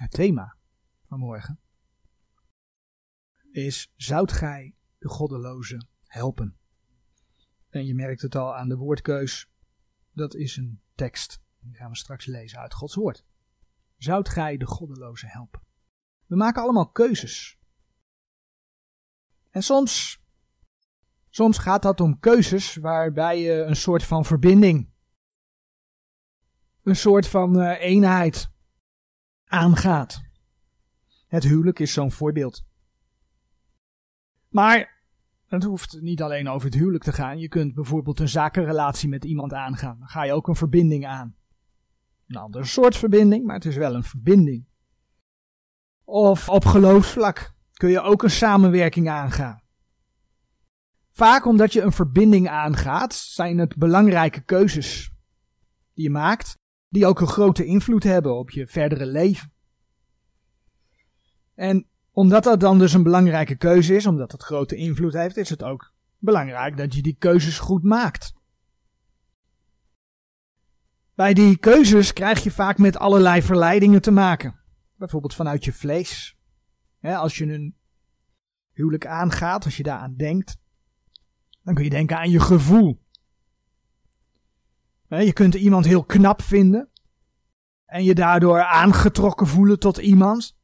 Het thema van morgen is: Zoudt gij de goddeloze helpen? En je merkt het al aan de woordkeus. Dat is een tekst. Die gaan we straks lezen uit Gods woord. Zoudt gij de goddeloze helpen? We maken allemaal keuzes. En soms, soms gaat dat om keuzes waarbij je een soort van verbinding, een soort van uh, eenheid aangaat. Het huwelijk is zo'n voorbeeld. Maar het hoeft niet alleen over het huwelijk te gaan. Je kunt bijvoorbeeld een zakenrelatie met iemand aangaan. Dan ga je ook een verbinding aan. Een ander soort verbinding, maar het is wel een verbinding. Of op geloofsvlak kun je ook een samenwerking aangaan. Vaak omdat je een verbinding aangaat, zijn het belangrijke keuzes die je maakt, die ook een grote invloed hebben op je verdere leven. En omdat dat dan dus een belangrijke keuze is, omdat het grote invloed heeft, is het ook belangrijk dat je die keuzes goed maakt. Bij die keuzes krijg je vaak met allerlei verleidingen te maken. Bijvoorbeeld vanuit je vlees. als je een huwelijk aangaat, als je daaraan denkt, dan kun je denken aan je gevoel. Je kunt iemand heel knap vinden en je daardoor aangetrokken voelen tot iemand.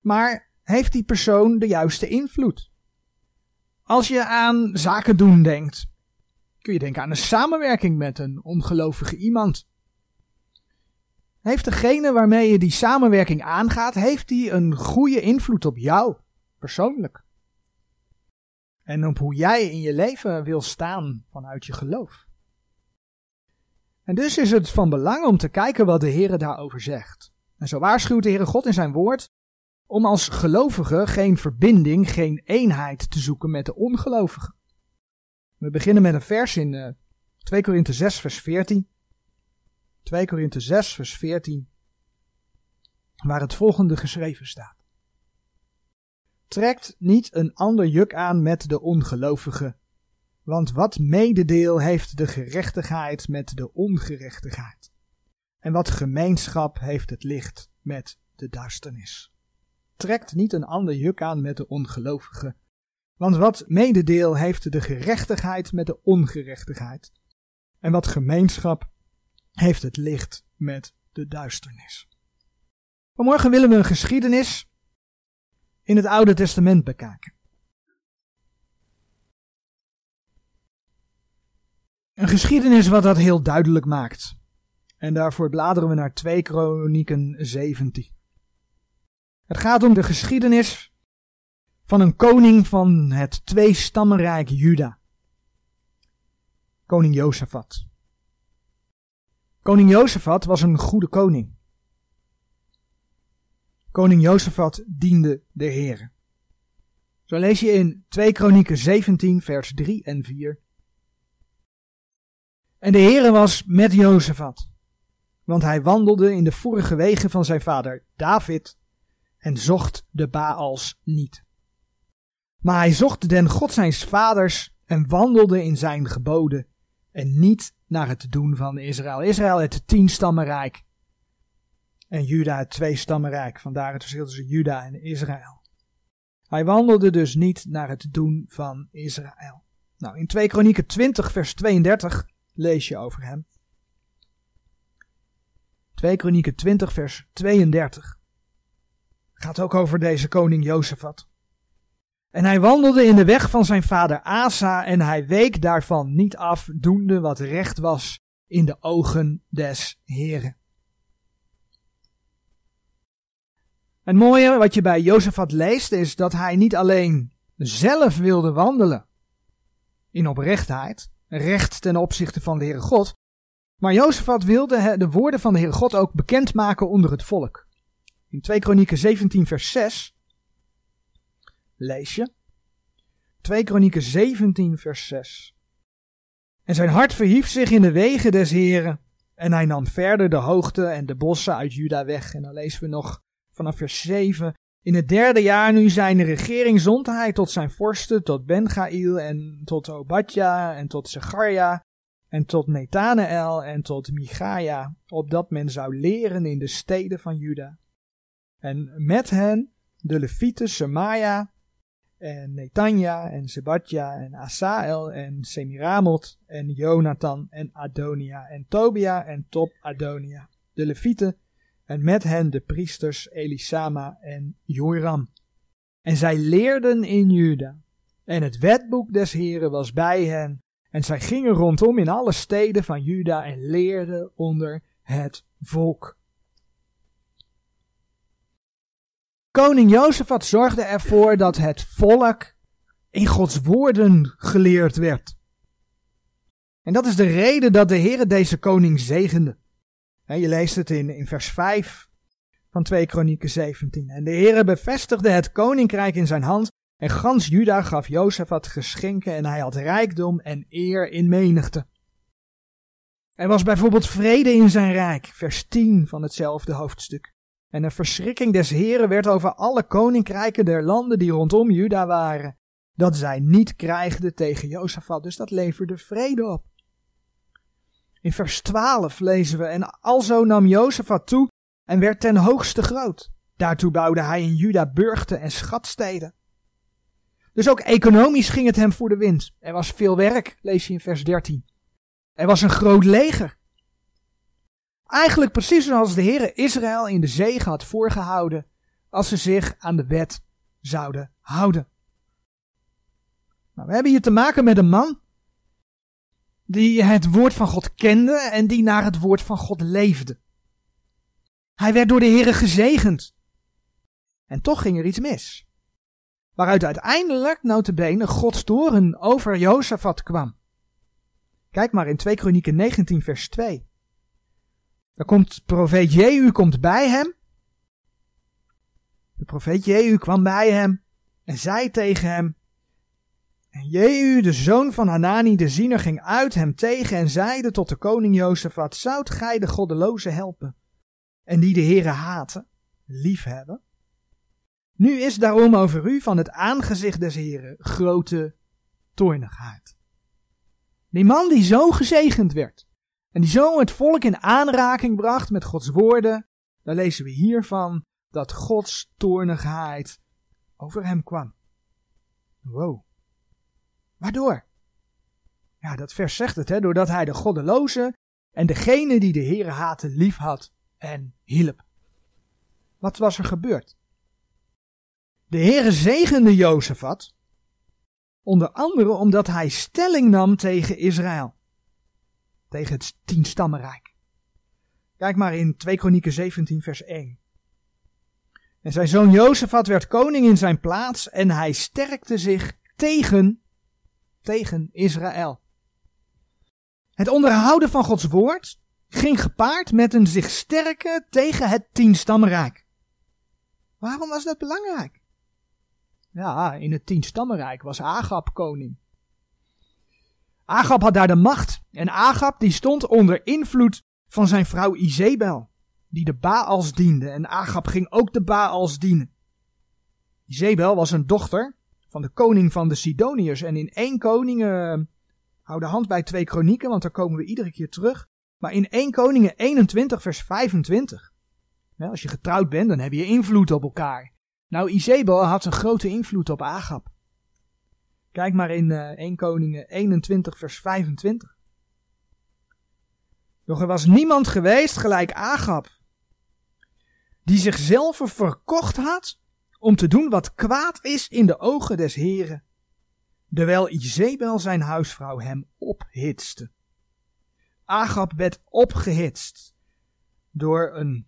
Maar heeft die persoon de juiste invloed? Als je aan zaken doen denkt, kun je denken aan een samenwerking met een ongelovige iemand. Heeft degene waarmee je die samenwerking aangaat, heeft die een goede invloed op jou, persoonlijk? En op hoe jij in je leven wil staan vanuit je geloof. En dus is het van belang om te kijken wat de Heer daarover zegt. En zo waarschuwt de Heere God in zijn woord om als gelovige geen verbinding, geen eenheid te zoeken met de ongelovigen. We beginnen met een vers in uh, 2 Korinthe 6 vers 14. 2 Korinthe 6 vers 14 waar het volgende geschreven staat. Trekt niet een ander juk aan met de ongelovigen, want wat mededeel heeft de gerechtigheid met de ongerechtigheid? En wat gemeenschap heeft het licht met de duisternis? Trekt niet een ander juk aan met de ongelovigen, want wat mededeel heeft de gerechtigheid met de ongerechtigheid? En wat gemeenschap heeft het licht met de duisternis? Vanmorgen willen we een geschiedenis in het Oude Testament bekijken. Een geschiedenis wat dat heel duidelijk maakt. En daarvoor bladeren we naar 2 Kronieken 17. Het gaat om de geschiedenis van een koning van het twee-stammenrijk Juda. Koning Jozefat. Koning Jozefat was een goede koning. Koning Jozefat diende de Heer. Zo lees je in 2 Kronieken 17 vers 3 en 4. En de Heere was met Jozefat, want hij wandelde in de vorige wegen van zijn vader David en zocht de Baals niet. Maar hij zocht den God zijns vaders en wandelde in zijn geboden en niet naar het doen van Israël. Israël het tienstammenrijk en Juda het tweestammenrijk. Vandaar het verschil tussen Juda en Israël. Hij wandelde dus niet naar het doen van Israël. Nou, in 2 Kronieken 20 vers 32 lees je over hem. 2 Kronieken 20 vers 32 gaat ook over deze koning Jozefat. En hij wandelde in de weg van zijn vader Asa en hij week daarvan niet af, doende wat recht was in de ogen des Heren. Het mooie wat je bij Jozefat leest is dat hij niet alleen zelf wilde wandelen in oprechtheid, recht ten opzichte van de Heere God, maar Jozefat wilde de woorden van de Heere God ook bekendmaken onder het volk. In 2 Kronieken 17 vers 6 lees je 2 Kronieken 17 vers 6 En zijn hart verhief zich in de wegen des Heren en hij nam verder de hoogte en de bossen uit Juda weg. En dan lezen we nog vanaf vers 7. In het derde jaar nu zijn regering zond hij tot zijn vorsten, tot Bengail en tot Obadja en tot Zecharia en tot Netaneel en tot Michaia, opdat men zou leren in de steden van Juda En met hen de Levieten Semaia en Netanja en Sebadja en Asael en Semiramot en Jonathan en Adonia en Tobia en Top Adonia. De Levieten en met hen de priesters Elisama en Joram. En zij leerden in Juda. En het wetboek des Heren was bij hen. En zij gingen rondom in alle steden van Juda en leerden onder het volk. Koning Jozefat zorgde ervoor dat het volk in Gods woorden geleerd werd. En dat is de reden dat de Heer deze koning zegende. Je leest het in, in vers 5 van 2 Kronieken 17. En de Heere bevestigde het koninkrijk in zijn hand en gans Juda gaf Jozefat geschenken en hij had rijkdom en eer in menigte. Er was bijvoorbeeld vrede in zijn rijk, vers 10 van hetzelfde hoofdstuk. En een verschrikking des Heren werd over alle koninkrijken der landen die rondom Juda waren, dat zij niet krijgden tegen Jozefat, dus dat leverde vrede op. In vers 12 lezen we, en alzo nam Jozefat toe en werd ten hoogste groot. Daartoe bouwde hij in Juda burchten en schatsteden. Dus ook economisch ging het hem voor de wind. Er was veel werk, lees je in vers 13. Er was een groot leger. Eigenlijk precies zoals de Heere Israël in de zege had voorgehouden als ze zich aan de wet zouden houden. Nou, we hebben hier te maken met een man die het woord van God kende en die naar het woord van God leefde. Hij werd door de Heere gezegend. En toch ging er iets mis. Waaruit uiteindelijk, notabene, Gods toren over Jozefat kwam. Kijk maar in 2 Kronieken 19 vers 2. Dan komt profeet Jehu komt bij hem. De profeet Jehu kwam bij hem en zei tegen hem. Jehu, de zoon van Hanani, de ziener, ging uit hem tegen en zeide tot de koning Jozefat, zoudt gij de goddeloze helpen? En die de Heere haten, liefhebben? Nu is daarom over u van het aangezicht des Heren grote toornigheid. Die man die zo gezegend werd, en die zo het volk in aanraking bracht met Gods woorden, dan lezen we hiervan dat Gods toornigheid over hem kwam. Wow. Waardoor? Ja, dat vers zegt het, hè, doordat hij de goddeloze en degene die de Heere haatte lief had en hielp. Wat was er gebeurd? De Heere zegende Jozefat, onder andere omdat hij stelling nam tegen Israël. Tegen het tienstammenrijk. Kijk maar in 2 Kronieken 17 vers 1. En zijn zoon Jozefat werd koning in zijn plaats en hij sterkte zich tegen, tegen Israël. Het onderhouden van Gods woord ging gepaard met een zich sterken tegen het tienstammenrijk. Waarom was dat belangrijk? Ja, in het tienstammenrijk was Agab koning. Agab had daar de macht en Agab die stond onder invloed van zijn vrouw Izebel, die de Baals diende en Agab ging ook de Baals dienen. Izebel was een dochter van de koning van de Sidoniërs en in één koning, uh, hou de hand bij twee kronieken, want daar komen we iedere keer terug, maar in 1 Koningen 21 vers 25. als je getrouwd bent, dan heb je invloed op elkaar. Nou, Izebel had een grote invloed op Agab. Kijk maar in uh, 1 Koningen 21 vers 25. Doch er was niemand geweest gelijk Agab, die zichzelf verkocht had om te doen wat kwaad is in de ogen des Heren, terwijl Izebel zijn huisvrouw hem ophitste. Agab werd opgehitst door een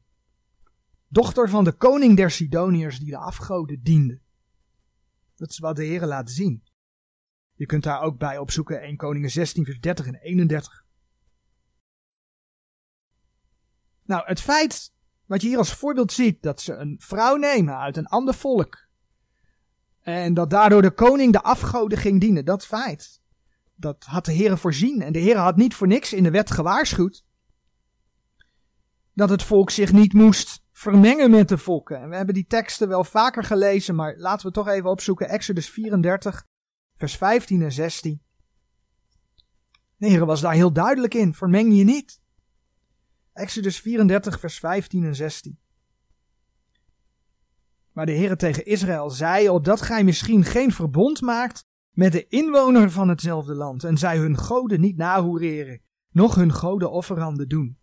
dochter van de koning der Sidoniërs die de afgoden diende. Dat is wat de Heer laat zien. Je kunt daar ook bij opzoeken 1 Koningen 16 vers 30 en 31. Nou, het feit wat je hier als voorbeeld ziet, dat ze een vrouw nemen uit een ander volk. En dat daardoor de koning de afgoden ging dienen, dat feit dat had de Heer voorzien. En de Heer had niet voor niks in de wet gewaarschuwd. Dat het volk zich niet moest vermengen met de volken. En we hebben die teksten wel vaker gelezen, maar laten we toch even opzoeken. Exodus 34, vers 15 en 16. De Heer was daar heel duidelijk in. Vermeng je niet. Exodus 34, vers 15 en 16. Maar de Heere tegen Israël zei, opdat gij misschien geen verbond maakt met de inwoner van hetzelfde land, en zij hun goden niet nahoereren, noch hun goden offeranden doen.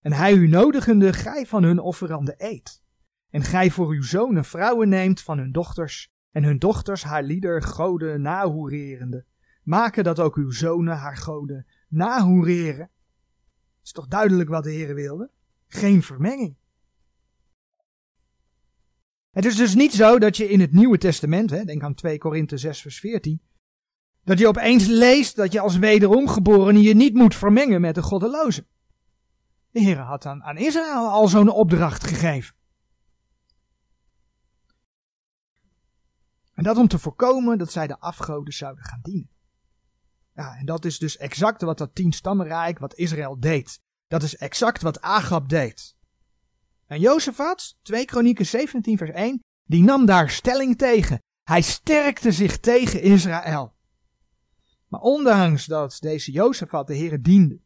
En hij u nodigende, gij van hun offeranden eet. En gij voor uw zonen vrouwen neemt van hun dochters, en hun dochters haar lieder goden nahoererende. Maken dat ook uw zonen haar goden nahoereren. Is toch duidelijk wat de Heer wilde? Geen vermenging. Het is dus niet zo dat je in het Nieuwe Testament, hè, denk aan 2 Korinthe 6 vers 14, dat je opeens leest dat je als wederomgeborene je niet moet vermengen met de goddelozen. De Heer had aan, aan Israël al zo'n opdracht gegeven. En dat om te voorkomen dat zij de afgoden zouden gaan dienen. Ja, en dat is dus exact wat dat tien stammenrijk, wat Israël deed. Dat is exact wat Agab deed. En Jozefat, 2 Kronieken 17 vers 1, die nam daar stelling tegen. Hij sterkte zich tegen Israël. Maar ondanks dat deze Jozefat de Heer diende,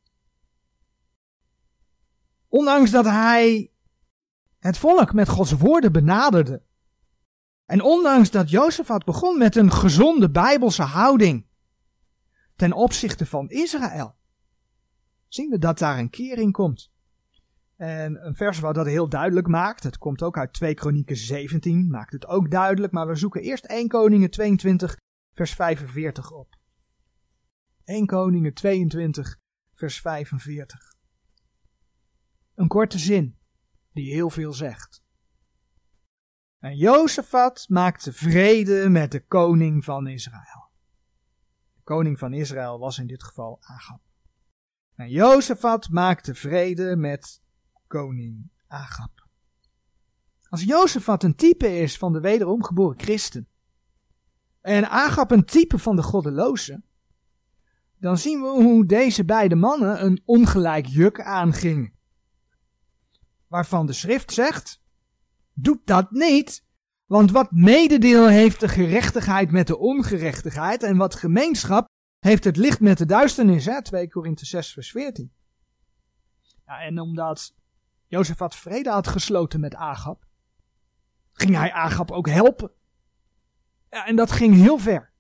ondanks dat hij het volk met Gods woorden benaderde, en ondanks dat Jozefat begon met een gezonde bijbelse houding ten opzichte van Israël, zien we dat daar een kering komt. En een vers wat dat heel duidelijk maakt, het komt ook uit 2 Kronieken 17, maakt het ook duidelijk, maar we zoeken eerst 1 Koningen 22, vers 45 op. 1 Koningen 22, vers 45. Een korte zin, die heel veel zegt. En Jozefat maakte vrede met de koning van Israël. Koning van Israël was in dit geval Agab. En Jozefat maakte vrede met koning Agab. Als Jozefat een type is van de wederom geboren christen, en Agab een type van de goddeloze, dan zien we hoe deze beide mannen een ongelijk juk aangingen. Waarvan de schrift zegt, doet dat niet, want wat mededeel heeft de gerechtigheid met de ongerechtigheid en wat gemeenschap heeft het licht met de duisternis, hè? 2 Korinthe 6 vers 14. Ja, en omdat Jozef had vrede had gesloten met Agab, ging hij Agab ook helpen. Ja, en dat ging heel ver.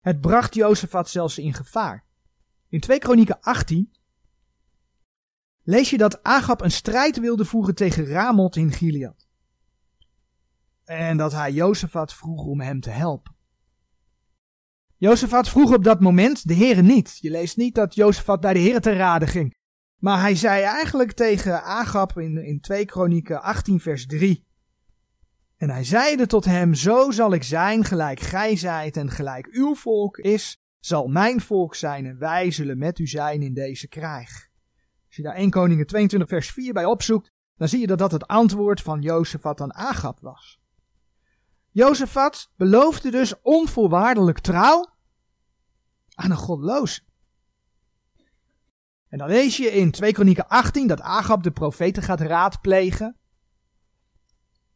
Het bracht Jozefat zelfs in gevaar. In 2 Kronieken 18 lees je dat Agab een strijd wilde voeren tegen Ramoth in Gilead. En dat hij Jozefat vroeg om hem te helpen. Jozefat vroeg op dat moment de heren niet. Je leest niet dat Jozefat bij de heren te raden ging. Maar hij zei eigenlijk tegen Agab in, in 2 Kronieken 18 vers 3. En hij zeide tot hem, zo zal ik zijn gelijk gij zijt en gelijk uw volk is, zal mijn volk zijn en wij zullen met u zijn in deze krijg. Als je daar 1 Koningen 22 vers 4 bij opzoekt, dan zie je dat dat het antwoord van Jozefat aan Agab was. Jozefat beloofde dus onvoorwaardelijk trouw aan een godloos. En dan lees je in 2 Kronieken 18 dat Agab de profeten gaat raadplegen.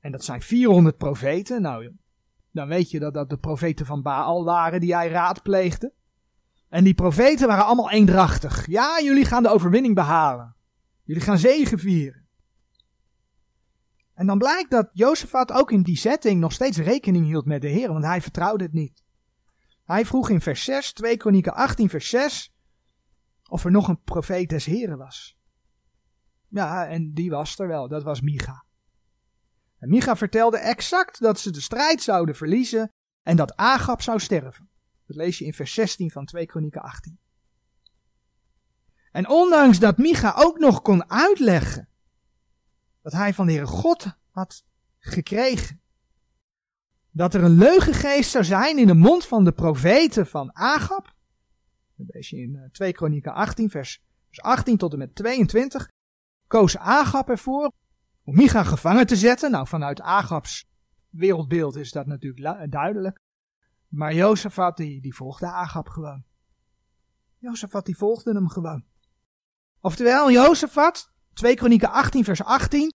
En dat zijn 400 profeten. Nou, dan weet je dat dat de profeten van Baal waren die hij raadpleegde. En die profeten waren allemaal eendrachtig. Ja, jullie gaan de overwinning behalen. Jullie gaan zegen vieren. En dan blijkt dat Jozefat ook in die setting nog steeds rekening hield met de Heer, want hij vertrouwde het niet. Hij vroeg in vers 6, 2 Kronieken 18 vers 6, of er nog een profeet des Heren was. Ja, en die was er wel, dat was Micha. En Micha vertelde exact dat ze de strijd zouden verliezen en dat Agab zou sterven. Dat lees je in vers 16 van 2 Kronieken 18. En ondanks dat Micha ook nog kon uitleggen dat hij van de Heere God had gekregen, dat er een leugengeest zou zijn in de mond van de profeten van Agab, dat lees je in 2 Kronieken 18 vers 18 tot en met 22, koos Agab ervoor om Micha gevangen te zetten. Nou, vanuit Agabs wereldbeeld is dat natuurlijk duidelijk. Maar Jozefat, die, die volgde Agab gewoon. Jozefat, die volgde hem gewoon. Oftewel, Jozefat, 2 Kronieken 18 vers 18,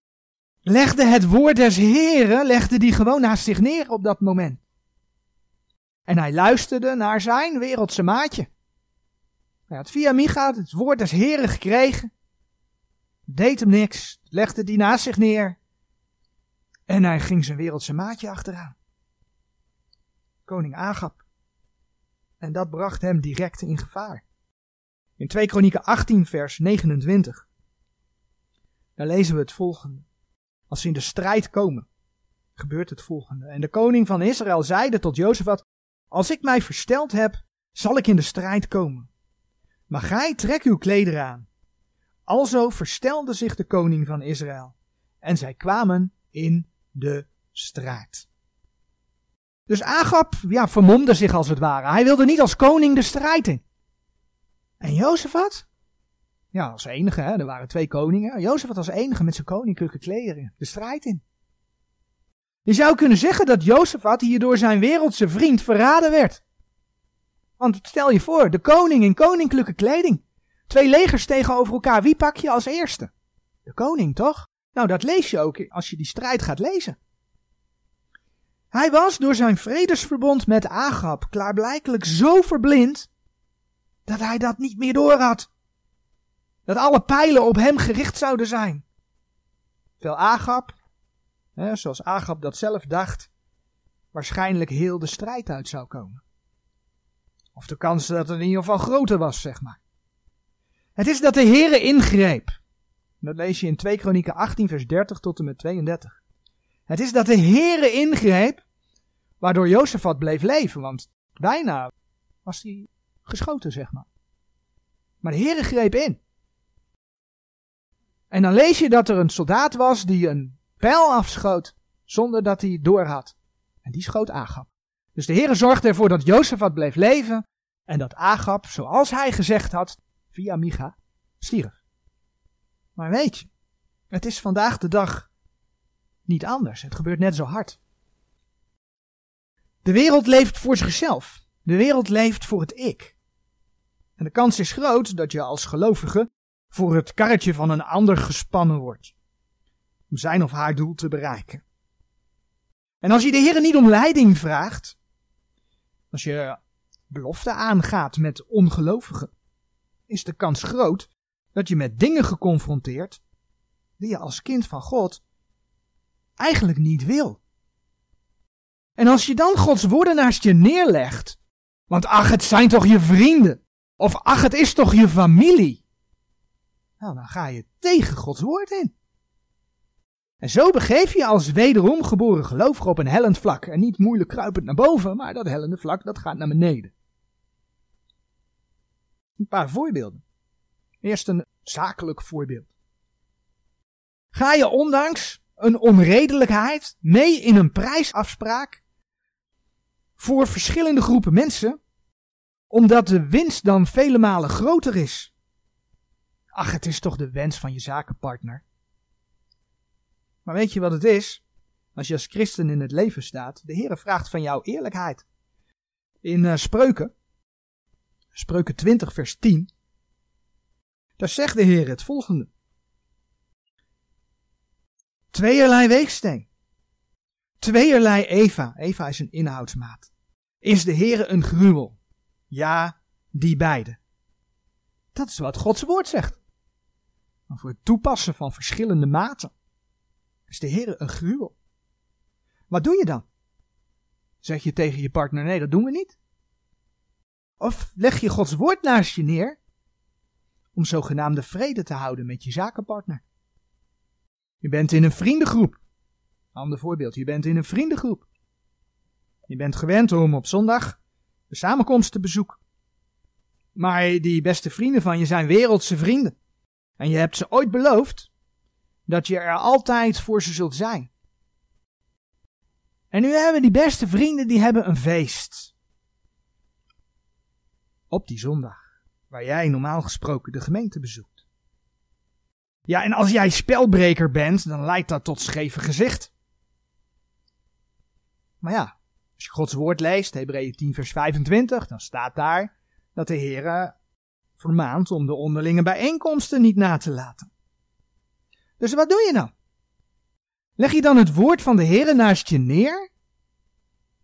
legde het woord des Heren, legde die gewoon naast zich neer op dat moment. En hij luisterde naar zijn wereldse maatje. Hij had via Micha het woord des Heren gekregen. Deed hem niks, legde die naast zich neer. En hij ging zijn wereldse maatje achteraan. Koning Agab. En dat bracht hem direct in gevaar. In 2 Kronieken 18 vers 29. Daar lezen we het volgende. Als ze in de strijd komen, gebeurt het volgende. En de koning van Israël zeide tot Jozefat, als ik mij versteld heb, zal ik in de strijd komen. Maar gij trek uw klederen aan. Alzo verstelde zich de koning van Israël. En zij kwamen in de strijd. Dus Agab ja, vermomde zich als het ware. Hij wilde niet als koning de strijd in. En Jozefat? Ja, als enige, hè? er waren twee koningen. Jozefat als enige met zijn koninklijke klederen de strijd in. Je zou kunnen zeggen dat Jozefat hier door zijn wereldse vriend verraden werd. Want stel je voor, de koning in koninklijke kleding. Twee legers tegenover elkaar, wie pak je als eerste? De koning, toch? Nou, dat lees je ook als je die strijd gaat lezen. Hij was door zijn vredesverbond met Agab klaarblijkelijk zo verblind dat hij dat niet meer doorhad. Dat alle pijlen op hem gericht zouden zijn. Terwijl Agab, hè, zoals Agab dat zelf dacht, waarschijnlijk heel de strijd uit zou komen. Of de kans dat het in ieder geval groter was, zeg maar. Het is dat de Heere ingreep. Dat lees je in 2 Kronieken 18 vers 30 tot en met 32. Het is dat de Heere ingreep, waardoor Jozefat bleef leven, want bijna was hij geschoten, zeg maar. Maar de Heere greep in. En dan lees je dat er een soldaat was die een pijl afschoot zonder dat hij door had. En die schoot Agab. Dus de Heere zorgde ervoor dat Jozefat bleef leven en dat Agab, zoals hij gezegd had, via Micha, stierf. Maar weet je, het is vandaag de dag niet anders. Het gebeurt net zo hard. De wereld leeft voor zichzelf. De wereld leeft voor het ik. En de kans is groot dat je als gelovige voor het karretje van een ander gespannen wordt. Om zijn of haar doel te bereiken. En als je de Heer niet om leiding vraagt, als je belofte aangaat met ongelovigen, is de kans groot dat je met dingen geconfronteerd die je als kind van God eigenlijk niet wil. En als je dan Gods woorden naast je neerlegt, want ach, het zijn toch je vrienden, of ach, het is toch je familie, nou, dan ga je tegen Gods woord in. En zo begeef je als wederom geboren gelovige op een hellend vlak. En niet moeilijk kruipend naar boven, maar dat hellende vlak dat gaat naar beneden. Een paar voorbeelden. Eerst een zakelijk voorbeeld. Ga je ondanks een onredelijkheid mee in een prijsafspraak voor verschillende groepen mensen, omdat de winst dan vele malen groter is? Ach, het is toch de wens van je zakenpartner. Maar weet je wat het is? Als je als christen in het leven staat, de Heer vraagt van jou eerlijkheid. In uh, Spreuken, Spreuken 20 vers 10, daar zegt de Heer het volgende. Tweeërlei weegsteen. Tweeërlei Eva. Eva is een inhoudsmaat. Is de Heer een gruwel? Ja, die beide. Dat is wat Gods woord zegt. Voor het toepassen van verschillende maten is de Heer een gruwel. Wat doe je dan? Zeg je tegen je partner: nee, dat doen we niet? Of leg je Gods woord naast je neer om zogenaamde vrede te houden met je zakenpartner? Je bent in een vriendengroep. Ander voorbeeld, je bent in een vriendengroep. Je bent gewend om op zondag de samenkomst te bezoeken. Maar die beste vrienden van je zijn wereldse vrienden. En je hebt ze ooit beloofd dat je er altijd voor ze zult zijn. En nu hebben die beste vrienden, die hebben een feest. Op die zondag, waar jij normaal gesproken de gemeente bezoekt. Ja, en als jij spelbreker bent, dan leidt dat tot scheve gezicht. Maar ja, als je Gods woord leest, Hebreeën 10 vers 25, dan staat daar dat de Heer vermaant om de onderlinge bijeenkomsten niet na te laten. Dus wat doe je dan? Leg je dan het woord van de Heer naast je neer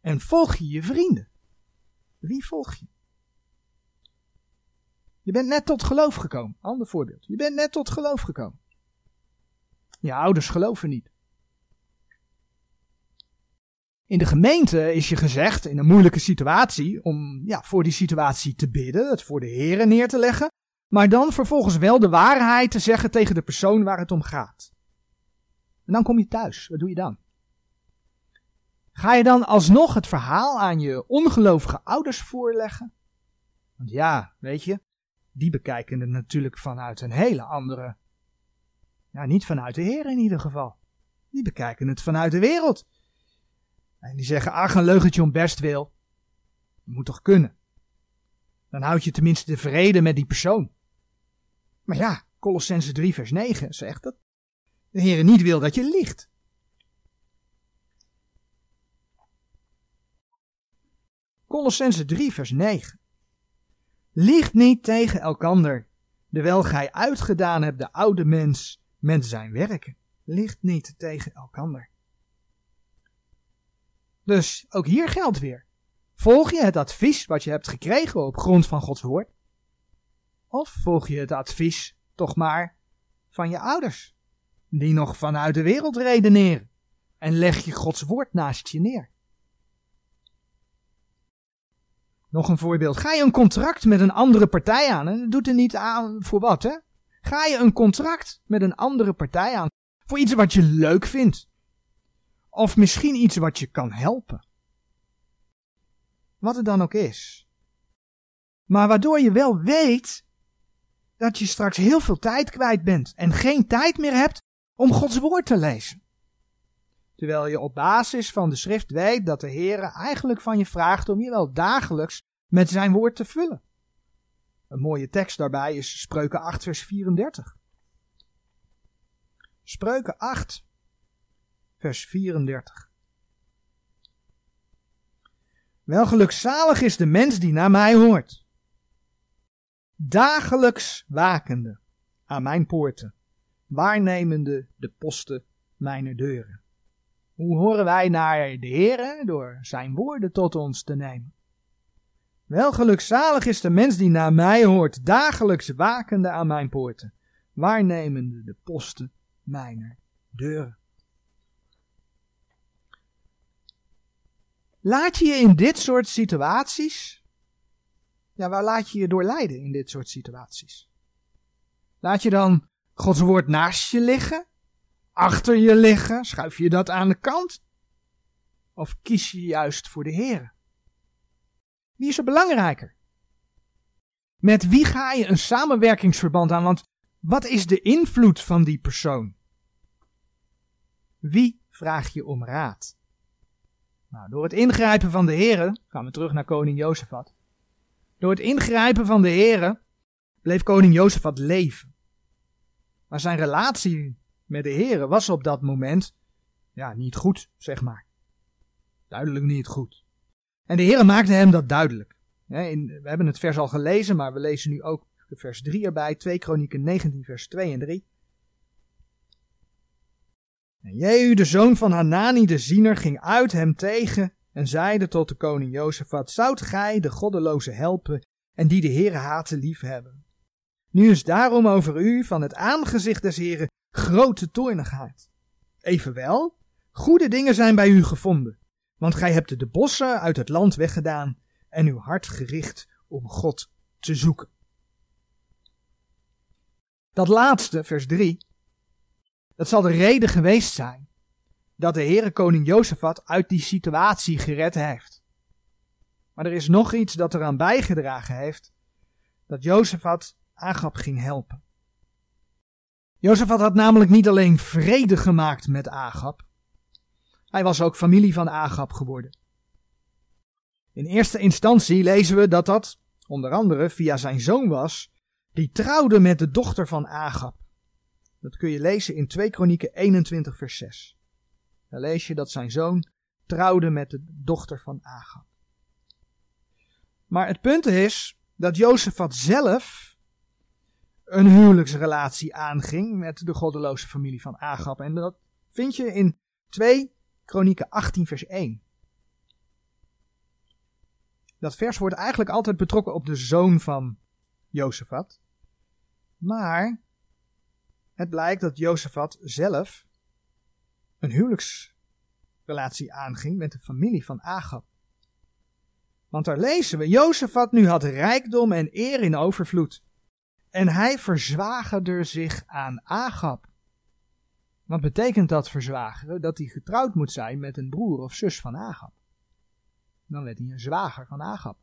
en volg je je vrienden? Wie volg je? Je bent net tot geloof gekomen. Ander voorbeeld. Je bent net tot geloof gekomen. Je ouders geloven niet. In de gemeente is je gezegd, in een moeilijke situatie, om ja, voor die situatie te bidden, het voor de Heeren neer te leggen, maar dan vervolgens wel de waarheid te zeggen tegen de persoon waar het om gaat. En dan kom je thuis. Wat doe je dan? Ga je dan alsnog het verhaal aan je ongelovige ouders voorleggen? Want ja, weet je, die bekijken het natuurlijk vanuit een hele andere. Ja, niet vanuit de Heer in ieder geval. Die bekijken het vanuit de wereld. En die zeggen, ach, een leugentje om best wil. Dat moet toch kunnen? Dan houd je tenminste de vrede met die persoon. Maar ja, Colossense 3 vers 9 zegt dat de Heer niet wil dat je liegt. Colossense 3 vers 9. Liegt niet tegen elkander, terwijl gij uitgedaan hebt de oude mens met zijn werken. Liegt niet tegen elkander. Dus ook hier geldt weer. Volg je het advies wat je hebt gekregen op grond van Gods woord? Of volg je het advies toch maar van je ouders, die nog vanuit de wereld redeneren, en leg je Gods woord naast je neer? Nog een voorbeeld. Ga je een contract met een andere partij aan? En dat doet er niet aan voor wat, hè? Ga je een contract met een andere partij aan voor iets wat je leuk vindt? Of misschien iets wat je kan helpen? Wat het dan ook is. Maar waardoor je wel weet dat je straks heel veel tijd kwijt bent en geen tijd meer hebt om Gods woord te lezen. Terwijl je op basis van de schrift weet dat de Heer eigenlijk van je vraagt om je wel dagelijks met zijn woord te vullen. Een mooie tekst daarbij is Spreuken 8 vers 34. Spreuken 8 vers 34. Wel gelukzalig is de mens die naar mij hoort. Dagelijks wakende aan mijn poorten, waarnemende de posten mijner deuren. Hoe horen wij naar de Heere? Door zijn woorden tot ons te nemen. Wel gelukzalig is de mens die naar mij hoort, dagelijks wakende aan mijn poorten, waarnemende de posten mijner deuren. Laat je je in dit soort situaties, ja, waar laat je je door leiden in dit soort situaties? Laat je dan Gods woord naast je liggen? Achter je liggen? Schuif je dat aan de kant? Of kies je juist voor de Heer? Wie is er belangrijker? Met wie ga je een samenwerkingsverband aan? Want wat is de invloed van die persoon? Wie vraag je om raad? Nou, door het ingrijpen van de heren, gaan we terug naar koning Jozefat. Door het ingrijpen van de heren bleef koning Jozefat leven. Maar zijn relatie met de heren was op dat moment, ja, niet goed, zeg maar. Duidelijk niet goed. En de heren maakte hem dat duidelijk. we hebben het vers al gelezen, maar we lezen nu ook vers 3 erbij, 2 Kronieken 19 vers 2 en 3. En Jehu, de zoon van Hanani de ziener, ging uit hem tegen en zeide tot de koning Jozefat, zoudt gij de goddeloze helpen en die de Heere haten liefhebben? Nu is daarom over u van het aangezicht des Heren grote toornigheid. Evenwel, goede dingen zijn bij u gevonden, want gij hebt de bossen uit het land weggedaan en uw hart gericht om God te zoeken. Dat laatste, vers 3, dat zal de reden geweest zijn dat de Heere koning Jozefat uit die situatie gered heeft. Maar er is nog iets dat eraan bijgedragen heeft dat Jozefat Agab ging helpen. Jozefat had namelijk niet alleen vrede gemaakt met Agab, hij was ook familie van Agab geworden. In eerste instantie lezen we dat dat onder andere via zijn zoon was, die trouwde met de dochter van Agab. Dat kun je lezen in 2 Kronieken 21 vers 6. Daar lees je dat zijn zoon trouwde met de dochter van Agab. Maar het punt is dat Jozefat zelf een huwelijksrelatie aanging met de goddeloze familie van Agab. En dat vind je in 2 Kronieken 18 vers 1. Dat vers wordt eigenlijk altijd betrokken op de zoon van Jozefat. Maar het blijkt dat Jozefat zelf een relatie aanging met de familie van Agab. Want daar lezen we, Jozefat nu had rijkdom en eer in overvloed. En hij verzwagerde zich aan Agab. Wat betekent dat verzwageren? Dat hij getrouwd moet zijn met een broer of zus van Agab. Dan werd hij een zwager van Agab.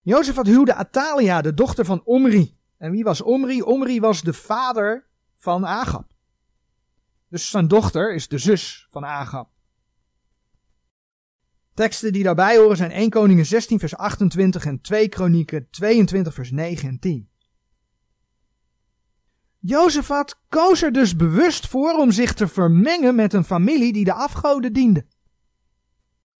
Jozef had huwde Atalia, de dochter van Omri. En wie was Omri? Omri was de vader van Agab. Dus zijn dochter is de zus van Agab. Teksten die daarbij horen zijn 1 Koningen 16 vers 28 en 2 Kronieken 22 vers 9 en 10. Jozefat koos er dus bewust voor om zich te vermengen met een familie die de afgoden diende.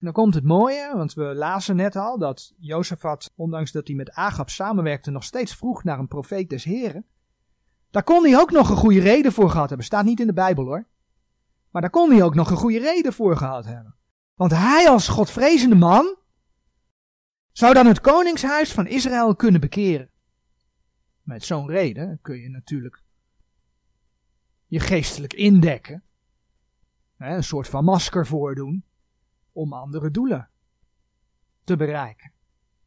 Dan komt het mooie, want we lazen net al dat Jozefat, ondanks dat hij met Agab samenwerkte, nog steeds vroeg naar een profeet des Heren. Daar kon hij ook nog een goede reden voor gehad hebben. Staat niet in de Bijbel hoor. Maar daar kon hij ook nog een goede reden voor gehad hebben. Want hij als godvrezende man zou dan het koningshuis van Israël kunnen bekeren. Met zo'n reden kun je natuurlijk je geestelijk indekken. Een soort van masker voordoen om andere doelen te bereiken.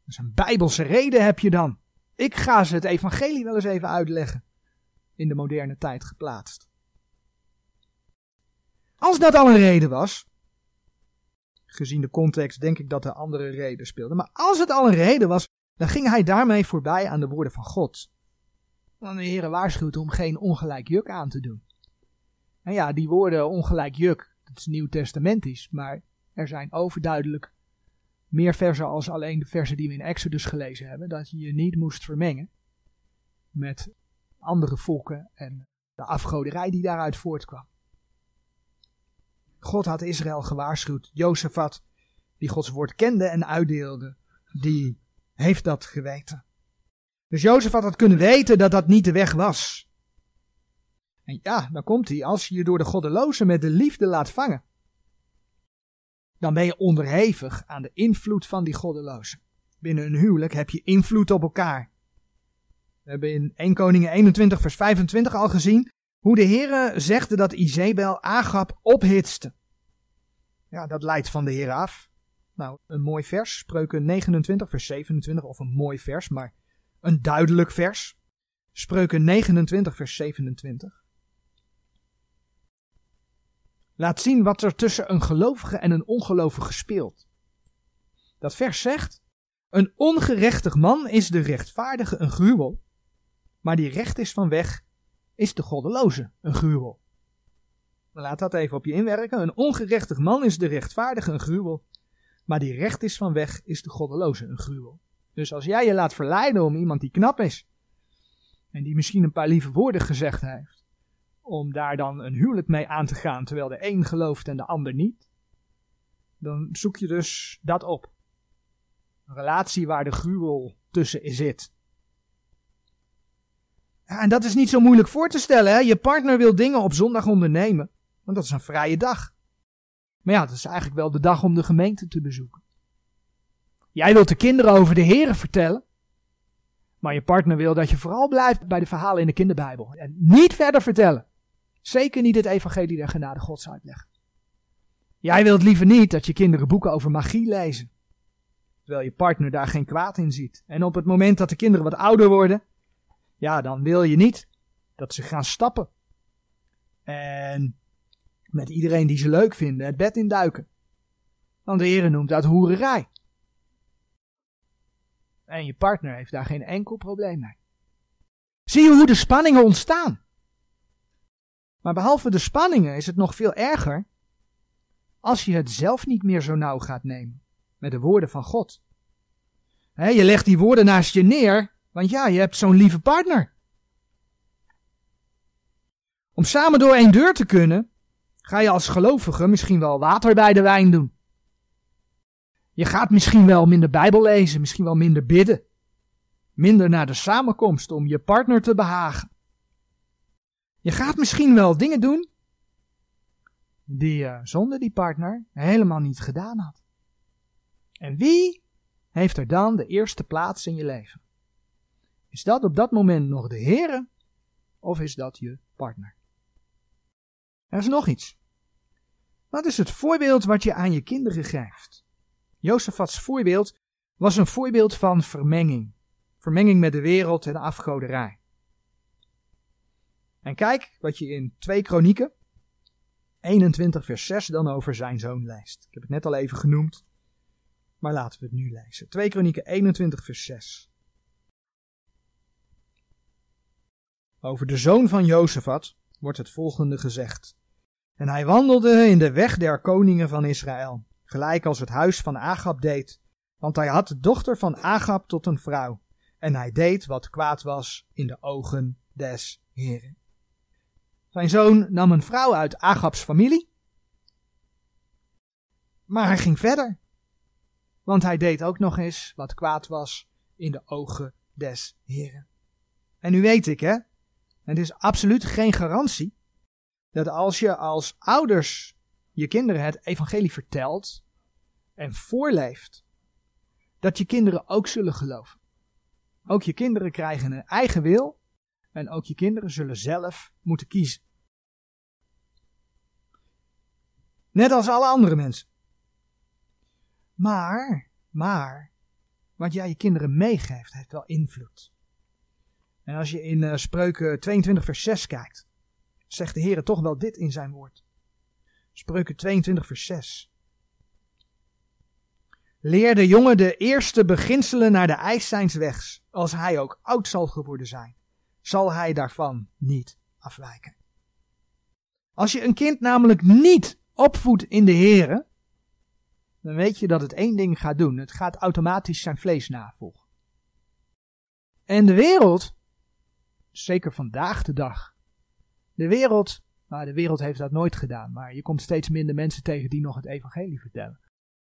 Dus een bijbelse reden heb je dan. Ik ga ze het evangelie wel eens even uitleggen. In de moderne tijd geplaatst. Als dat al een reden was, gezien de context denk ik dat er andere reden speelden, maar als het al een reden was, dan ging hij daarmee voorbij aan de woorden van God. Want de Heer waarschuwt om geen ongelijk juk aan te doen. En ja, die woorden ongelijk juk, dat is nieuw-testamentisch, maar er zijn overduidelijk meer versen als alleen de versen die we in Exodus gelezen hebben, dat je je niet moest vermengen met andere volken en de afgoderij die daaruit voortkwam. God had Israël gewaarschuwd. Jozefat, die Gods woord kende en uitdeelde, die heeft dat geweten. Dus Jozefat had kunnen weten dat dat niet de weg was. En ja, dan komt hij, als je je door de goddeloze met de liefde laat vangen, dan ben je onderhevig aan de invloed van die goddelozen. Binnen een huwelijk heb je invloed op elkaar. We hebben in 1 Koningen 21 vers 25 al gezien hoe de Heere zegde dat Izebel Agab ophitste. Ja, dat leidt van de Heer af. Nou, een mooi vers, Spreuken 29 vers 27, of een mooi vers, maar een duidelijk vers. Spreuken 29 vers 27 laat zien wat er tussen een gelovige en een ongelovige speelt. Dat vers zegt: Een ongerechtig man is de rechtvaardige een gruwel, maar die recht is van weg is de goddeloze een gruwel. Laat dat even op je inwerken. Een ongerechtig man is de rechtvaardige een gruwel, maar die recht is van weg is de goddeloze een gruwel. Dus als jij je laat verleiden om iemand die knap is en die misschien een paar lieve woorden gezegd heeft, om daar dan een huwelijk mee aan te gaan, terwijl de een gelooft en de ander niet, dan zoek je dus dat op. Een relatie waar de gruwel tussen zit. En dat is niet zo moeilijk voor te stellen. Hè? Je partner wil dingen op zondag ondernemen, want dat is een vrije dag. Maar ja, dat is eigenlijk wel de dag om de gemeente te bezoeken. Jij wilt de kinderen over de Heren vertellen. Maar je partner wil dat je vooral blijft bij de verhalen in de kinderbijbel. En niet verder vertellen. Zeker niet het evangelie der genade gods uitleggen. Jij wilt liever niet dat je kinderen boeken over magie lezen. Terwijl je partner daar geen kwaad in ziet. En op het moment dat de kinderen wat ouder worden, ja, dan wil je niet dat ze gaan stappen. En met iedereen die ze leuk vinden het bed induiken. Want de noemt dat hoererij. En je partner heeft daar geen enkel probleem mee. Zie je hoe de spanningen ontstaan? Maar behalve de spanningen is het nog veel erger als je het zelf niet meer zo nauw gaat nemen met de woorden van God. je legt die woorden naast je neer, want ja, je hebt zo'n lieve partner. Om samen door één deur te kunnen, ga je als gelovige misschien wel water bij de wijn doen. Je gaat misschien wel minder Bijbel lezen, misschien wel minder bidden. Minder naar de samenkomst om je partner te behagen. Je gaat misschien wel dingen doen die je zonder die partner helemaal niet gedaan had. En wie heeft er dan de eerste plaats in je leven? Is dat op dat moment nog de Heere of is dat je partner? Er is nog iets. Wat is het voorbeeld wat je aan je kinderen geeft? Jozefats voorbeeld was een voorbeeld van vermenging. Vermenging met de wereld en de afgoderij. En kijk wat je in 2 Kronieken 21 vers 6 dan over zijn zoon leest. Ik heb het net al even genoemd, maar laten we het nu lezen. 2 Kronieken 21 vers 6. Over de zoon van Jozefat wordt het volgende gezegd. En hij wandelde in de weg der koningen van Israël, gelijk als het huis van Agab deed, want hij had de dochter van Agab tot een vrouw, en hij deed wat kwaad was in de ogen des Heren. Zijn zoon nam een vrouw uit Agabs familie, maar hij ging verder, want hij deed ook nog eens wat kwaad was in de ogen des Heren. En nu weet ik, hè, het is absoluut geen garantie dat als je als ouders je kinderen het evangelie vertelt en voorleeft, dat je kinderen ook zullen geloven. Ook je kinderen krijgen een eigen wil en ook je kinderen zullen zelf moeten kiezen. Net als alle andere mensen. Maar, maar, wat jij je kinderen meegeeft, heeft wel invloed. En als je in uh, Spreuken 22 vers 6 kijkt, zegt de Heer toch wel dit in zijn woord. Spreuken 22 vers 6. Leer de jongen de eerste beginselen naar de eis zijns wegs. Als hij ook oud zal geworden zijn, zal hij daarvan niet afwijken. Als je een kind namelijk niet opvoedt in de Heer, dan weet je dat het één ding gaat doen. Het gaat automatisch zijn vlees navolgen. En de wereld zeker vandaag de dag. De wereld, nou de wereld heeft dat nooit gedaan, maar je komt steeds minder mensen tegen die nog het evangelie vertellen.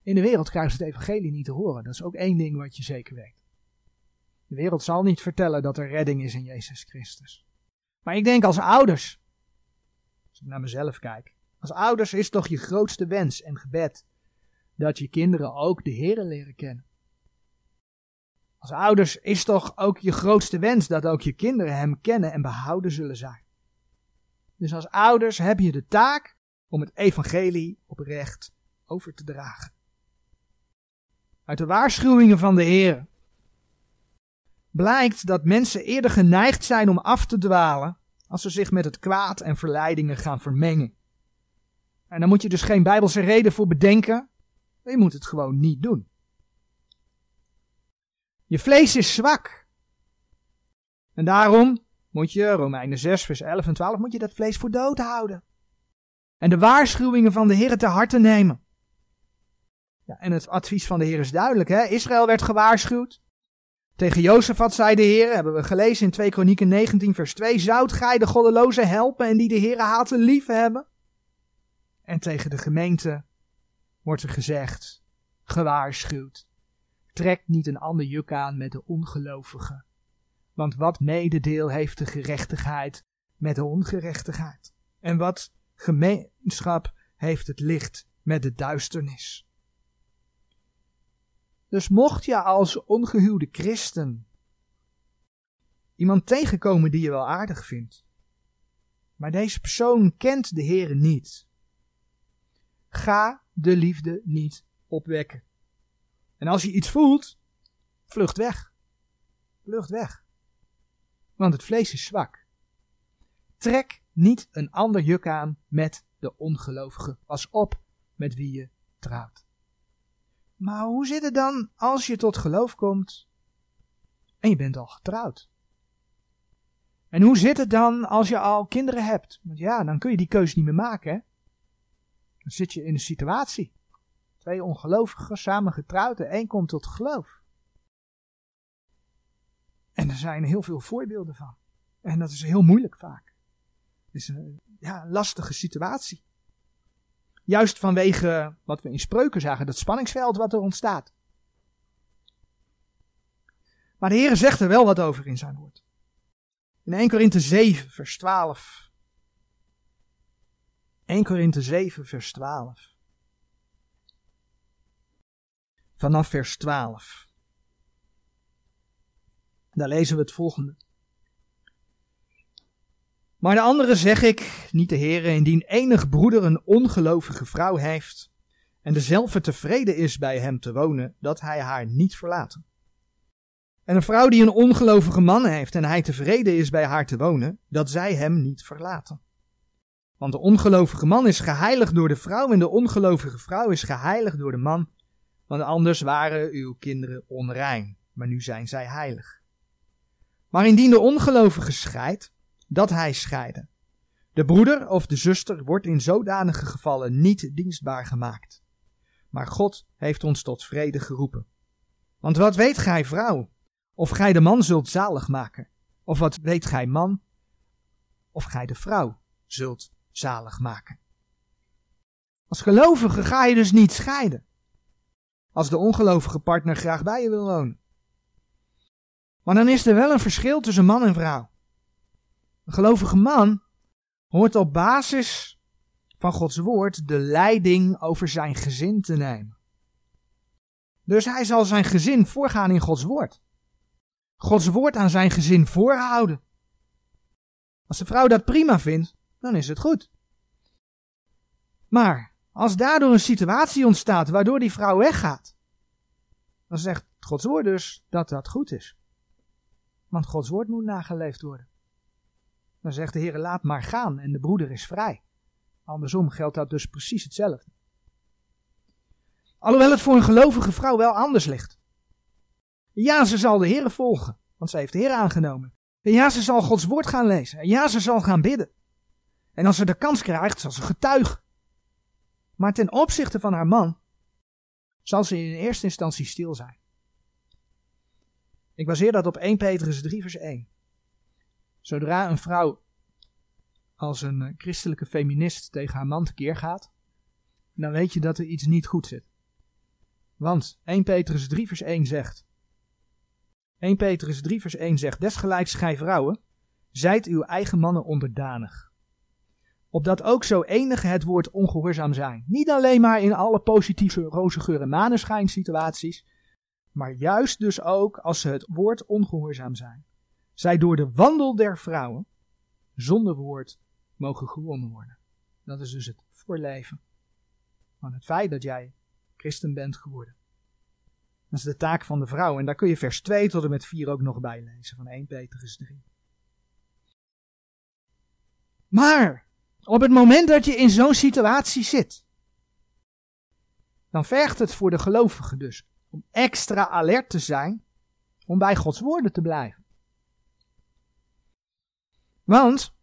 In de wereld krijgen ze het evangelie niet te horen. Dat is ook één ding wat je zeker weet. De wereld zal niet vertellen dat er redding is in Jezus Christus. Maar ik denk als ouders, als ik naar mezelf kijk, als ouders is toch je grootste wens en gebed dat je kinderen ook de Heer leren kennen. Als ouders is toch ook je grootste wens dat ook je kinderen Hem kennen en behouden zullen zijn. Dus als ouders heb je de taak om het evangelie oprecht over te dragen. Uit de waarschuwingen van de Heer blijkt dat mensen eerder geneigd zijn om af te dwalen als ze zich met het kwaad en verleidingen gaan vermengen. En dan moet je dus geen bijbelse reden voor bedenken, je moet het gewoon niet doen. Je vlees is zwak. En daarom moet je, Romeinen 6, vers 11 en 12, moet je dat vlees voor dood houden. En de waarschuwingen van de Heer te harte nemen. Ja, en het advies van de Heer is duidelijk. Hè? Israël werd gewaarschuwd. Tegen Jozefat zei de Heer, hebben we gelezen in 2 Kronieken 19 vers 2, Zoudt gij de goddeloze helpen en die de Heer haten lief hebben? En tegen de gemeente wordt er gezegd, gewaarschuwd. Trek niet een ander juk aan met de ongelovige. Want wat mededeel heeft de gerechtigheid met de ongerechtigheid? En wat gemeenschap heeft het licht met de duisternis? Dus mocht je als ongehuwde christen iemand tegenkomen die je wel aardig vindt, maar deze persoon kent de Heere niet, ga de liefde niet opwekken. En als je iets voelt, vlucht weg. Vlucht weg. Want het vlees is zwak. Trek niet een ander juk aan met de ongelovige. Pas op met wie je trouwt. Maar hoe zit het dan als je tot geloof komt en je bent al getrouwd? En hoe zit het dan als je al kinderen hebt? Want ja, dan kun je die keuze niet meer maken. Hè? Dan zit je in een situatie Twee ongelovigen samen getrouwd en één komt tot geloof. En er zijn heel veel voorbeelden van. En dat is heel moeilijk vaak. Het is een ja, lastige situatie. Juist vanwege wat we in spreuken zagen, dat spanningsveld wat er ontstaat. Maar de Heer zegt er wel wat over in zijn woord. In 1 Korinthe 7, vers 12. 1 Korinthe 7, vers 12 vanaf vers 12. Daar lezen we het volgende. Maar de andere zeg ik, niet de Heere, indien enig broeder een ongelovige vrouw heeft en dezelfde tevreden is bij hem te wonen, dat hij haar niet verlaten. En een vrouw die een ongelovige man heeft en hij tevreden is bij haar te wonen, dat zij hem niet verlaten. Want de ongelovige man is geheiligd door de vrouw en de ongelovige vrouw is geheiligd door de man, want anders waren uw kinderen onrein, maar nu zijn zij heilig. Maar indien de ongelovige scheidt, dat hij scheiden. De broeder of de zuster wordt in zodanige gevallen niet dienstbaar gemaakt. Maar God heeft ons tot vrede geroepen. Want wat weet gij, vrouw, of gij de man zult zalig maken? Of wat weet gij, man, of gij de vrouw zult zalig maken? Als gelovige ga je dus niet scheiden. Als de ongelovige partner graag bij je wil wonen. Maar dan is er wel een verschil tussen man en vrouw. Een gelovige man hoort op basis van Gods woord de leiding over zijn gezin te nemen. Dus hij zal zijn gezin voorgaan in Gods woord. Gods woord aan zijn gezin voorhouden. Als de vrouw dat prima vindt, dan is het goed. Maar als daardoor een situatie ontstaat waardoor die vrouw weggaat, dan zegt Gods woord dus dat dat goed is. Want Gods woord moet nageleefd worden. Dan zegt de Heer, laat maar gaan en de broeder is vrij. Andersom geldt dat dus precies hetzelfde. Alhoewel het voor een gelovige vrouw wel anders ligt. Ja, ze zal de Heer volgen, want ze heeft de Heer aangenomen. En ja, ze zal Gods woord gaan lezen. En ja, ze zal gaan bidden. En als ze de kans krijgt, zal ze getuigen. Maar ten opzichte van haar man zal ze in eerste instantie stil zijn. Ik baseer dat op 1 Petrus 3 vers 1. Zodra een vrouw als een eh, christelijke feminist tegen haar man tekeer gaat, dan weet je dat er iets niet goed zit. Want 1 Petrus 3 vers 1 zegt, 1 Petrus 3 vers 1 zegt, desgelijks gij vrouwen, zijt uw eigen mannen onderdanig. Opdat ook zo enige het woord ongehoorzaam zijn. Niet alleen maar in alle positieve roze en maneschijn situaties, maar juist dus ook als ze het woord ongehoorzaam zijn zij door de wandel der vrouwen zonder woord mogen gewonnen worden. Dat is dus het voorleven van het feit dat jij christen bent geworden. Dat is de taak van de vrouw. En daar kun je vers 2 tot en met 4 ook nog bij lezen van 1 Petrus 3. Maar op het moment dat je in zo'n situatie zit, dan vergt het voor de gelovige dus om extra alert te zijn om bij Gods woorden te blijven. Want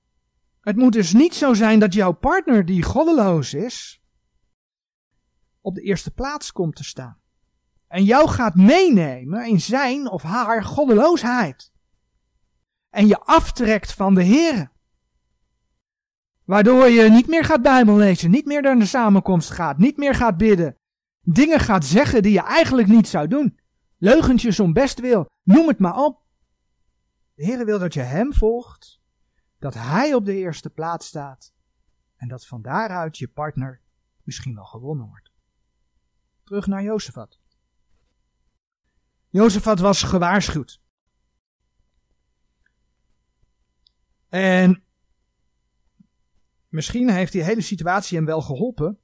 het moet dus niet zo zijn dat jouw partner die goddeloos is, op de eerste plaats komt te staan. En jou gaat meenemen in zijn of haar goddeloosheid. En je aftrekt van de Heer. Waardoor je niet meer gaat Bijbel lezen, niet meer naar de samenkomst gaat, niet meer gaat bidden. Dingen gaat zeggen die je eigenlijk niet zou doen. Leugentjes om best wil, noem het maar op. De Heer wil dat je Hem volgt dat hij op de eerste plaats staat en dat van daaruit je partner misschien wel gewonnen wordt. Terug naar Jozefat. Jozefat was gewaarschuwd. En misschien heeft die hele situatie hem wel geholpen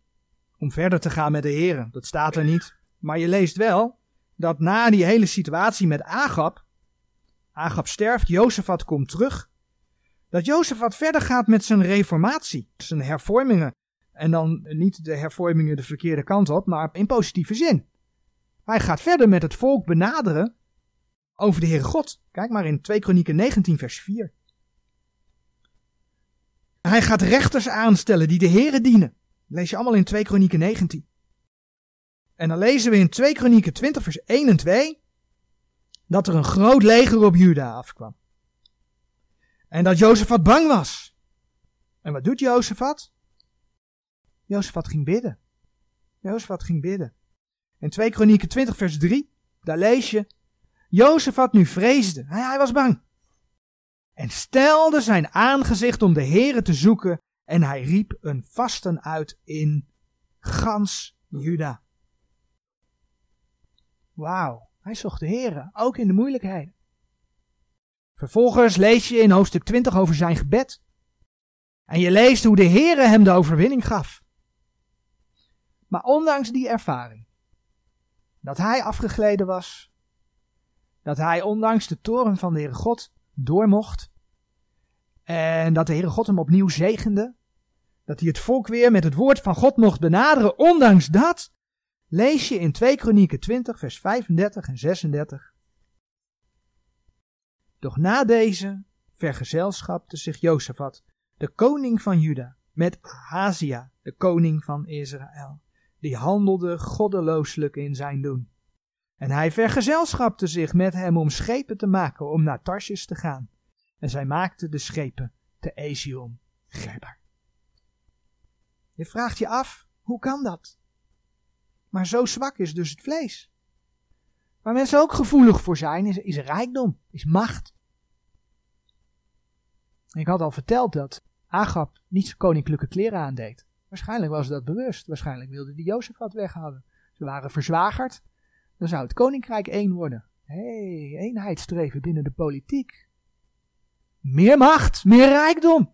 om verder te gaan met de heren. Dat staat er niet. Maar je leest wel dat na die hele situatie met Agab, Agab sterft, Jozefat komt terug dat Jozef wat verder gaat met zijn reformatie, zijn hervormingen. En dan niet de hervormingen de verkeerde kant op, maar in positieve zin. Hij gaat verder met het volk benaderen over de Heere God. Kijk maar in 2 Kronieken 19 vers 4. Hij gaat rechters aanstellen die de Heere dienen. Dat lees je allemaal in 2 Kronieken 19. En dan lezen we in 2 Kronieken 20 vers 1 en 2 dat er een groot leger op Juda afkwam. En dat Jozefat bang was. En wat doet Jozefat? Jozefat ging bidden. Jozefat ging bidden. In 2 Kronieken 20 vers 3, daar lees je, Jozefat nu vreesde, hij, hij was bang. En stelde zijn aangezicht om de Here te zoeken en hij riep een vasten uit in gans Juda. Wauw, hij zocht de Here, ook in de moeilijkheden. Vervolgens lees je in hoofdstuk 20 over zijn gebed. En je leest hoe de Heere hem de overwinning gaf. Maar ondanks die ervaring, dat hij afgegleden was, dat hij ondanks de toren van de Heere God door mocht, en dat de Heere God hem opnieuw zegende, dat hij het volk weer met het woord van God mocht benaderen, ondanks dat, lees je in 2 Kronieken 20 vers 35 en 36. Doch na deze vergezelschapte zich Jozefat, de koning van Juda, met Hazia, de koning van Israël. Die handelde goddelooselijk in zijn doen. En hij vergezelschapte zich met hem om schepen te maken om naar Tarsjes te gaan. En zij maakten de schepen te Ezion Geber. Je vraagt je af, hoe kan dat? Maar zo zwak is dus het vlees. Waar mensen ook gevoelig voor zijn, is, is rijkdom, is macht. Ik had al verteld dat Agap niet zijn koninklijke kleren aandeed. Waarschijnlijk was dat bewust. Waarschijnlijk wilde die Jozefat weghouden. Ze waren verzwagerd. Dan zou het koninkrijk één worden. Hé, hey, eenheidsstreven binnen de politiek. Meer macht, meer rijkdom.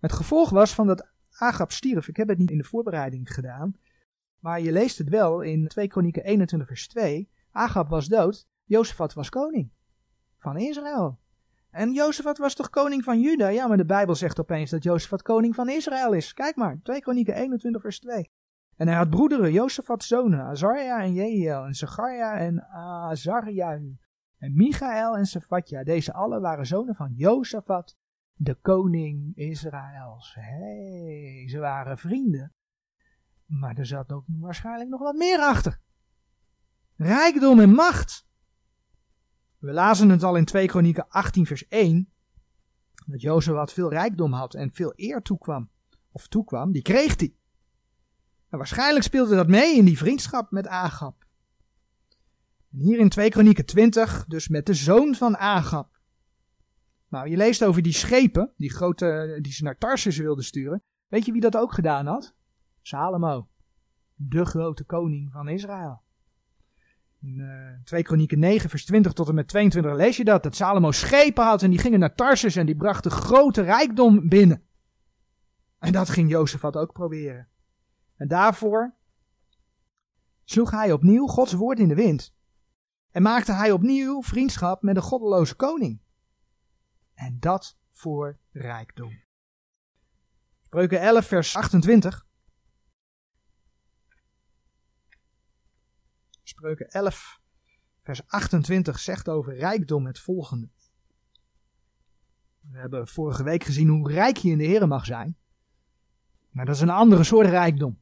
Het gevolg was van dat Agap stierf. Ik heb het niet in de voorbereiding gedaan. Maar je leest het wel in 2 Kronieken 21 vers 2. Agap was dood. Jozefat was koning. Van Israël. En Jozefat was toch koning van Juda? Ja, maar de Bijbel zegt opeens dat Jozefat koning van Israël is. Kijk maar, 2 Kronieken 21 vers 2. En hij had broederen, Jozefats zonen, Azarja en Jehiel, en Zacharia en Azarja, en Michael en Sephatja. Deze alle waren zonen van Jozefat, de koning Israëls. Hé, hey, ze waren vrienden. Maar er zat ook waarschijnlijk nog wat meer achter. Rijkdom en macht. We lazen het al in 2 Kronieken 18 vers 1. Dat Jozef wat veel rijkdom had en veel eer toekwam. Of toekwam, die kreeg hij. Waarschijnlijk speelde dat mee in die vriendschap met Agap. En hier in 2 Kronieken 20, dus met de zoon van Agap. Nou, je leest over die schepen, die grote, die ze naar Tarsus wilden sturen. Weet je wie dat ook gedaan had? Salomo. De grote koning van Israël. In uh, 2 Kronieken 9, vers 20 tot en met 22 lees je dat. Dat Salomo schepen had en die gingen naar Tarsus en die brachten grote rijkdom binnen. En dat ging Jozefat ook proberen. En daarvoor sloeg hij opnieuw Gods woord in de wind. En maakte hij opnieuw vriendschap met de goddeloze koning. En dat voor rijkdom. Spreuken 11, vers 28. Spreuken 11, vers 28 zegt over rijkdom het volgende. We hebben vorige week gezien hoe rijk je in de Heer mag zijn. Maar dat is een andere soort rijkdom.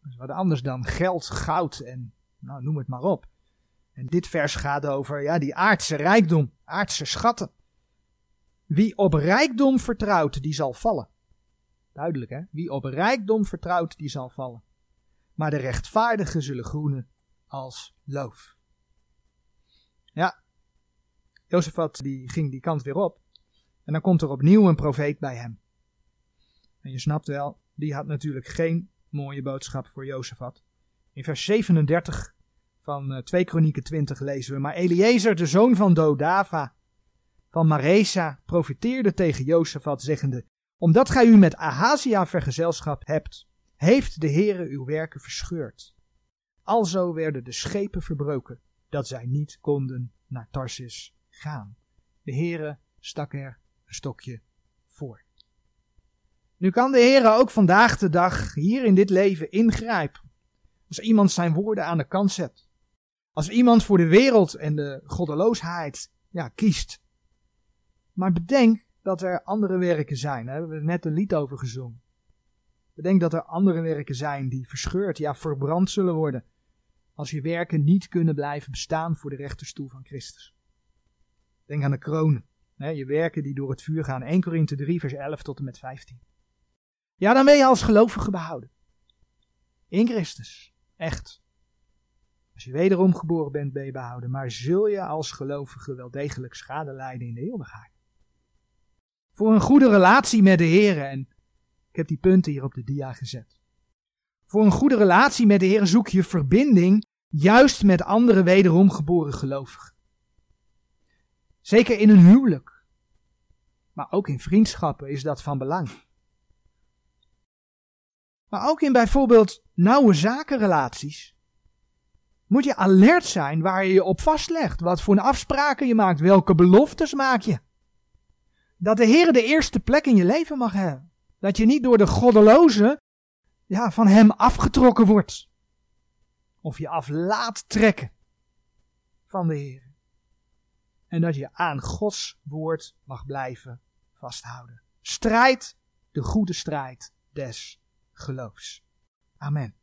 Dat is wat anders dan geld, goud en nou, noem het maar op. En dit vers gaat over ja, die aardse rijkdom, aardse schatten. Wie op rijkdom vertrouwt, die zal vallen. Duidelijk hè? Wie op rijkdom vertrouwt, die zal vallen. Maar de rechtvaardigen zullen groenen als loof. Ja, Jozefat die ging die kant weer op. En dan komt er opnieuw een profeet bij hem. En je snapt wel, die had natuurlijk geen mooie boodschap voor Jozefat. In vers 37 van 2 eh, Kronieken 20 lezen we, maar Eliezer, de zoon van Dodava, van Maresa, profiteerde tegen Jozefat, zeggende, omdat gij u met Ahazia vergezelschap hebt, heeft de Heere uw werken verscheurd. Alzo werden de schepen verbroken, dat zij niet konden naar Tarsis gaan. De Heere stak er een stokje voor. Nu kan de Heere ook vandaag de dag hier in dit leven ingrijpen. Als iemand zijn woorden aan de kant zet. Als iemand voor de wereld en de goddeloosheid ja, kiest. Maar bedenk dat er andere werken zijn. Daar hebben we net een lied over gezongen. Bedenk dat er andere werken zijn die verscheurd, ja verbrand zullen worden als je werken niet kunnen blijven bestaan voor de rechterstoel van Christus. Denk aan de kronen. Hè, je werken die door het vuur gaan. 1 Korinthe 3 vers 11 tot en met 15. Ja, dan ben je als gelovige behouden. In Christus. Echt. Als je wederom geboren bent, ben je behouden. Maar zul je als gelovige wel degelijk schade lijden in de eeuwigheid. Voor een goede relatie met de Heer. En ik heb die punten hier op de dia gezet. Voor een goede relatie met de Heer zoek je verbinding juist met andere wederom geboren gelovigen. Zeker in een huwelijk. Maar ook in vriendschappen is dat van belang. Maar ook in bijvoorbeeld nauwe zakenrelaties moet je alert zijn waar je je op vastlegt. Wat voor afspraken je maakt, welke beloftes maak je. Dat de Heer de eerste plek in je leven mag hebben. Dat je niet door de goddeloze ja, van hem afgetrokken wordt. Of je af laat trekken van de Heer. En dat je aan Gods woord mag blijven vasthouden. Strijd de goede strijd des geloofs. Amen.